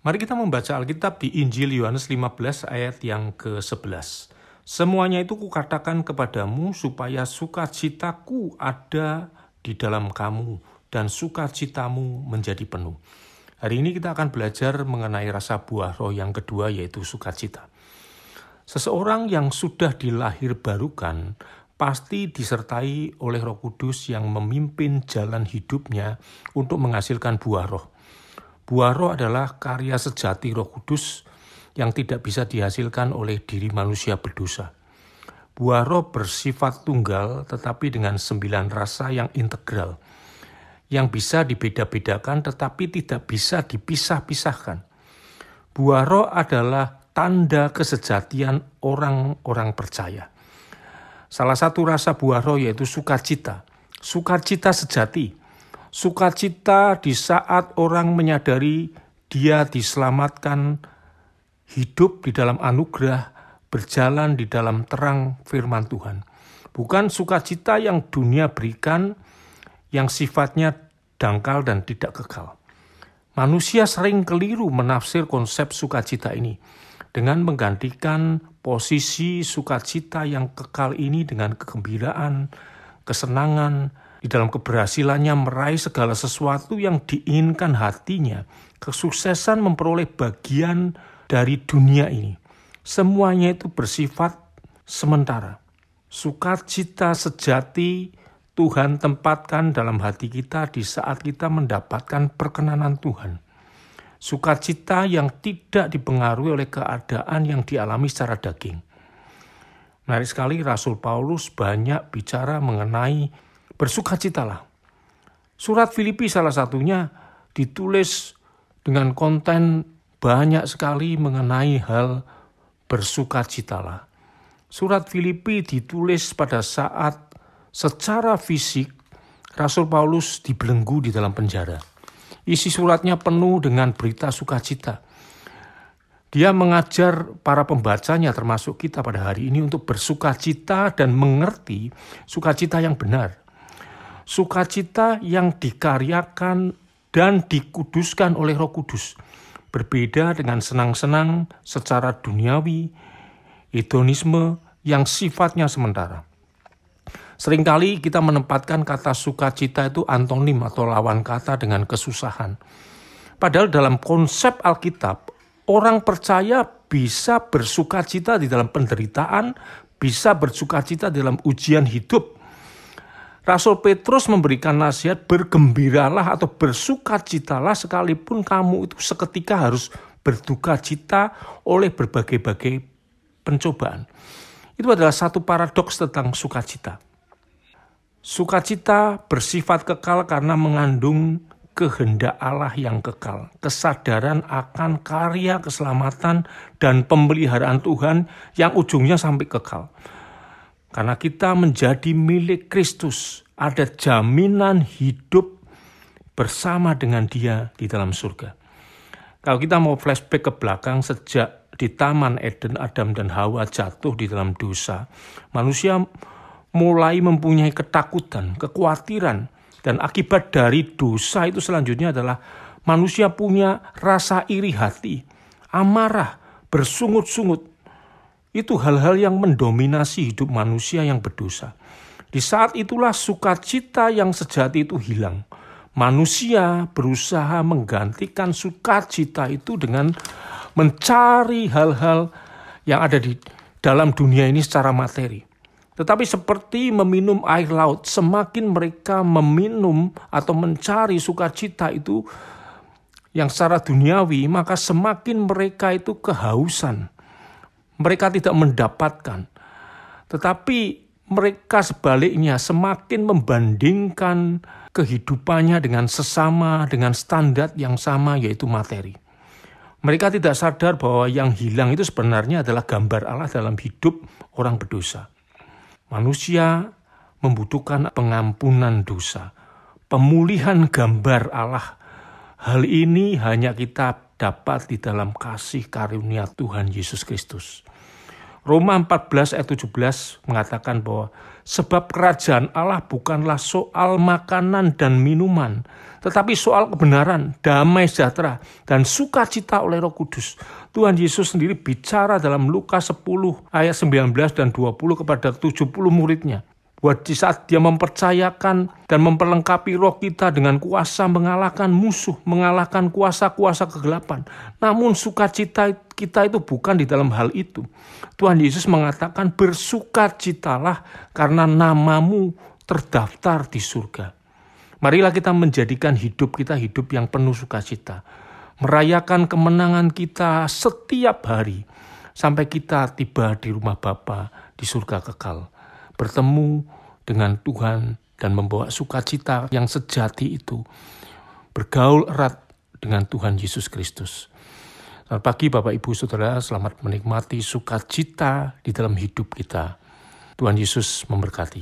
Mari kita membaca Alkitab di Injil Yohanes 15 ayat yang ke-11. Semuanya itu kukatakan kepadamu supaya sukacitaku ada di dalam kamu dan sukacitamu menjadi penuh. Hari ini kita akan belajar mengenai rasa buah roh yang kedua yaitu sukacita. Seseorang yang sudah dilahir barukan pasti disertai oleh Roh Kudus yang memimpin jalan hidupnya untuk menghasilkan buah roh. Buah roh adalah karya sejati Roh Kudus yang tidak bisa dihasilkan oleh diri manusia berdosa. Buah roh bersifat tunggal tetapi dengan sembilan rasa yang integral, yang bisa dibeda-bedakan tetapi tidak bisa dipisah-pisahkan. Buah roh adalah tanda kesejatian orang-orang percaya. Salah satu rasa buah roh yaitu sukacita. Sukacita sejati. Sukacita di saat orang menyadari dia diselamatkan hidup di dalam anugerah, berjalan di dalam terang firman Tuhan. Bukan sukacita yang dunia berikan yang sifatnya dangkal dan tidak kekal. Manusia sering keliru menafsir konsep sukacita ini dengan menggantikan posisi sukacita yang kekal ini dengan kegembiraan, kesenangan, di dalam keberhasilannya meraih segala sesuatu yang diinginkan hatinya, kesuksesan memperoleh bagian dari dunia ini. Semuanya itu bersifat sementara. Sukacita sejati Tuhan tempatkan dalam hati kita di saat kita mendapatkan perkenanan Tuhan sukacita yang tidak dipengaruhi oleh keadaan yang dialami secara daging. Menarik sekali Rasul Paulus banyak bicara mengenai bersukacitalah. Surat Filipi salah satunya ditulis dengan konten banyak sekali mengenai hal bersukacitalah. Surat Filipi ditulis pada saat secara fisik Rasul Paulus dibelenggu di dalam penjara. Isi suratnya penuh dengan berita sukacita. Dia mengajar para pembacanya termasuk kita pada hari ini untuk bersukacita dan mengerti sukacita yang benar. Sukacita yang dikaryakan dan dikuduskan oleh Roh Kudus. Berbeda dengan senang-senang secara duniawi, hedonisme yang sifatnya sementara. Seringkali kita menempatkan kata sukacita itu antonim atau lawan kata dengan kesusahan. Padahal dalam konsep Alkitab, orang percaya bisa bersukacita di dalam penderitaan, bisa bersukacita dalam ujian hidup. Rasul Petrus memberikan nasihat bergembiralah atau bersukacitalah sekalipun kamu itu seketika harus berduka cita oleh berbagai-bagai pencobaan. Itu adalah satu paradoks tentang sukacita. Sukacita bersifat kekal karena mengandung kehendak Allah yang kekal, kesadaran akan karya keselamatan dan pemeliharaan Tuhan yang ujungnya sampai kekal. Karena kita menjadi milik Kristus, ada jaminan hidup bersama dengan Dia di dalam surga. Kalau kita mau flashback ke belakang sejak di Taman Eden Adam dan Hawa jatuh di dalam dosa, manusia mulai mempunyai ketakutan, kekhawatiran, dan akibat dari dosa itu selanjutnya adalah manusia punya rasa iri hati, amarah, bersungut-sungut. Itu hal-hal yang mendominasi hidup manusia yang berdosa. Di saat itulah sukacita yang sejati itu hilang. Manusia berusaha menggantikan sukacita itu dengan mencari hal-hal yang ada di dalam dunia ini secara materi. Tetapi seperti meminum air laut, semakin mereka meminum atau mencari sukacita itu yang secara duniawi, maka semakin mereka itu kehausan. Mereka tidak mendapatkan. Tetapi mereka sebaliknya semakin membandingkan kehidupannya dengan sesama, dengan standar yang sama yaitu materi. Mereka tidak sadar bahwa yang hilang itu sebenarnya adalah gambar Allah dalam hidup orang berdosa. Manusia membutuhkan pengampunan dosa, pemulihan gambar Allah. Hal ini hanya kita dapat di dalam kasih karunia Tuhan Yesus Kristus. Roma 14 ayat 17 mengatakan bahwa sebab kerajaan Allah bukanlah soal makanan dan minuman, tetapi soal kebenaran, damai sejahtera, dan sukacita oleh roh kudus. Tuhan Yesus sendiri bicara dalam Lukas 10 ayat 19 dan 20 kepada 70 muridnya. Buat di saat dia mempercayakan dan memperlengkapi roh kita dengan kuasa mengalahkan musuh, mengalahkan kuasa-kuasa kegelapan. Namun sukacita kita itu bukan di dalam hal itu. Tuhan Yesus mengatakan bersukacitalah karena namamu terdaftar di surga. Marilah kita menjadikan hidup kita hidup yang penuh sukacita. Merayakan kemenangan kita setiap hari sampai kita tiba di rumah Bapa di surga kekal bertemu dengan Tuhan dan membawa sukacita yang sejati itu, bergaul erat dengan Tuhan Yesus Kristus. Selamat pagi Bapak Ibu Saudara, selamat menikmati sukacita di dalam hidup kita. Tuhan Yesus memberkati.